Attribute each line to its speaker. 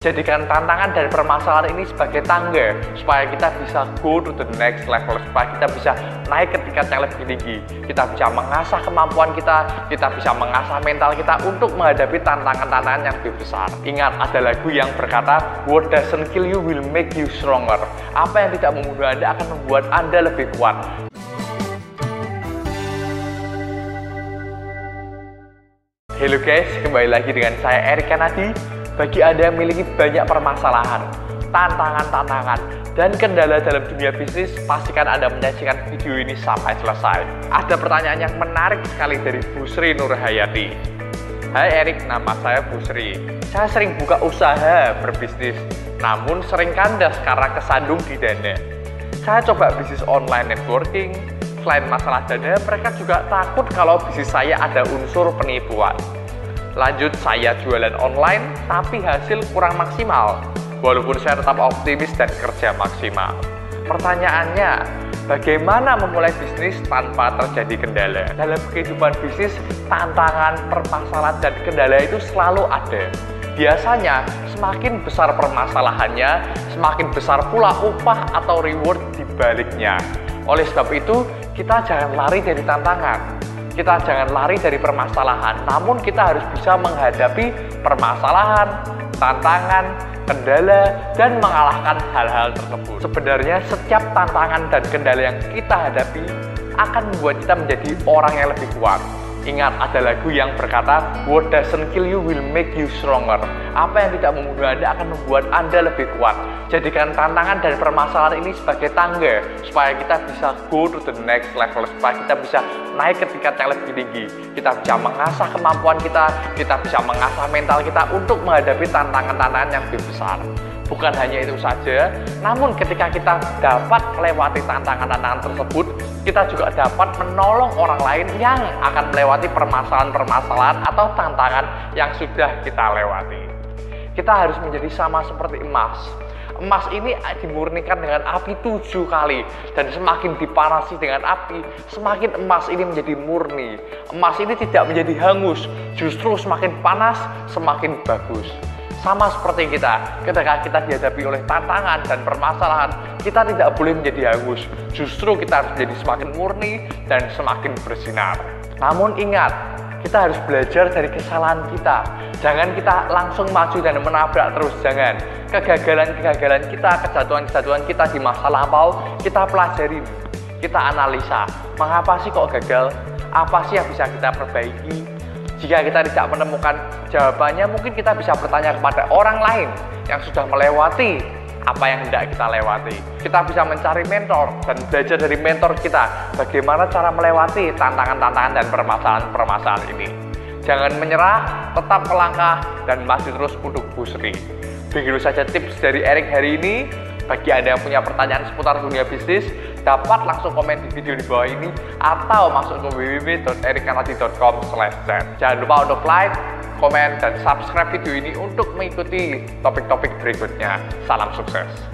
Speaker 1: Jadikan tantangan dan permasalahan ini sebagai tangga supaya kita bisa go to the next level, supaya kita bisa naik ke tingkat yang lebih tinggi. Kita bisa mengasah kemampuan kita, kita bisa mengasah mental kita untuk menghadapi tantangan-tantangan yang lebih besar. Ingat, ada lagu yang berkata, What doesn't kill you will make you stronger. Apa yang tidak membunuh Anda akan membuat Anda lebih kuat. Halo guys, kembali lagi dengan saya Erik Kanadi bagi Anda yang memiliki banyak permasalahan, tantangan-tantangan, dan kendala dalam dunia bisnis, pastikan Anda menyaksikan video ini sampai selesai. Ada pertanyaan yang menarik sekali dari Bu Sri Nurhayati. Hai Erik, nama saya Bu Sri. Saya sering buka usaha berbisnis, namun sering kandas karena kesandung di dana. Saya coba bisnis online networking, selain masalah dana, mereka juga takut kalau bisnis saya ada unsur penipuan. Lanjut saya jualan online tapi hasil kurang maksimal. Walaupun saya tetap optimis dan kerja maksimal. Pertanyaannya, bagaimana memulai bisnis tanpa terjadi kendala? Dalam kehidupan bisnis, tantangan, permasalahan, dan kendala itu selalu ada. Biasanya, semakin besar permasalahannya, semakin besar pula upah atau reward di baliknya. Oleh sebab itu, kita jangan lari dari tantangan kita jangan lari dari permasalahan, namun kita harus bisa menghadapi permasalahan, tantangan, kendala, dan mengalahkan hal-hal tersebut. Sebenarnya setiap tantangan dan kendala yang kita hadapi akan membuat kita menjadi orang yang lebih kuat. Ingat ada lagu yang berkata, What doesn't kill you will make you stronger. Apa yang tidak membunuh Anda akan membuat Anda lebih kuat. Jadikan tantangan dan permasalahan ini sebagai tangga, supaya kita bisa go to the next level, supaya kita bisa naik ke tingkat yang lebih tinggi. Kita bisa mengasah kemampuan kita, kita bisa mengasah mental kita untuk menghadapi tantangan-tantangan yang lebih besar. Bukan hanya itu saja, namun ketika kita dapat melewati tantangan-tantangan tersebut, kita juga dapat menolong orang lain yang akan melewati permasalahan-permasalahan atau tantangan yang sudah kita lewati. Kita harus menjadi sama seperti emas. Emas ini dimurnikan dengan api tujuh kali dan semakin dipanasi dengan api, semakin emas ini menjadi murni. Emas ini tidak menjadi hangus, justru semakin panas, semakin bagus. Sama seperti kita, ketika kita dihadapi oleh tantangan dan permasalahan, kita tidak boleh menjadi hangus. Justru kita harus menjadi semakin murni dan semakin bersinar. Namun ingat, kita harus belajar dari kesalahan kita. Jangan kita langsung maju dan menabrak terus, jangan. Kegagalan-kegagalan kita, kejatuhan-kejatuhan kita di masa lampau, kita pelajari, kita analisa. Mengapa sih kok gagal? Apa sih yang bisa kita perbaiki? Jika kita tidak menemukan jawabannya, mungkin kita bisa bertanya kepada orang lain yang sudah melewati apa yang hendak kita lewati. Kita bisa mencari mentor dan belajar dari mentor kita bagaimana cara melewati tantangan-tantangan dan permasalahan-permasalahan ini. Jangan menyerah, tetap melangkah, dan maju terus untuk Busri. Begitu saja tips dari Erik hari ini. Bagi Anda yang punya pertanyaan seputar dunia bisnis, dapat langsung komen di video di bawah ini atau masuk ke www.erikanadi.com chat. Jangan lupa untuk like, komen, dan subscribe video ini untuk mengikuti topik-topik berikutnya. Salam sukses!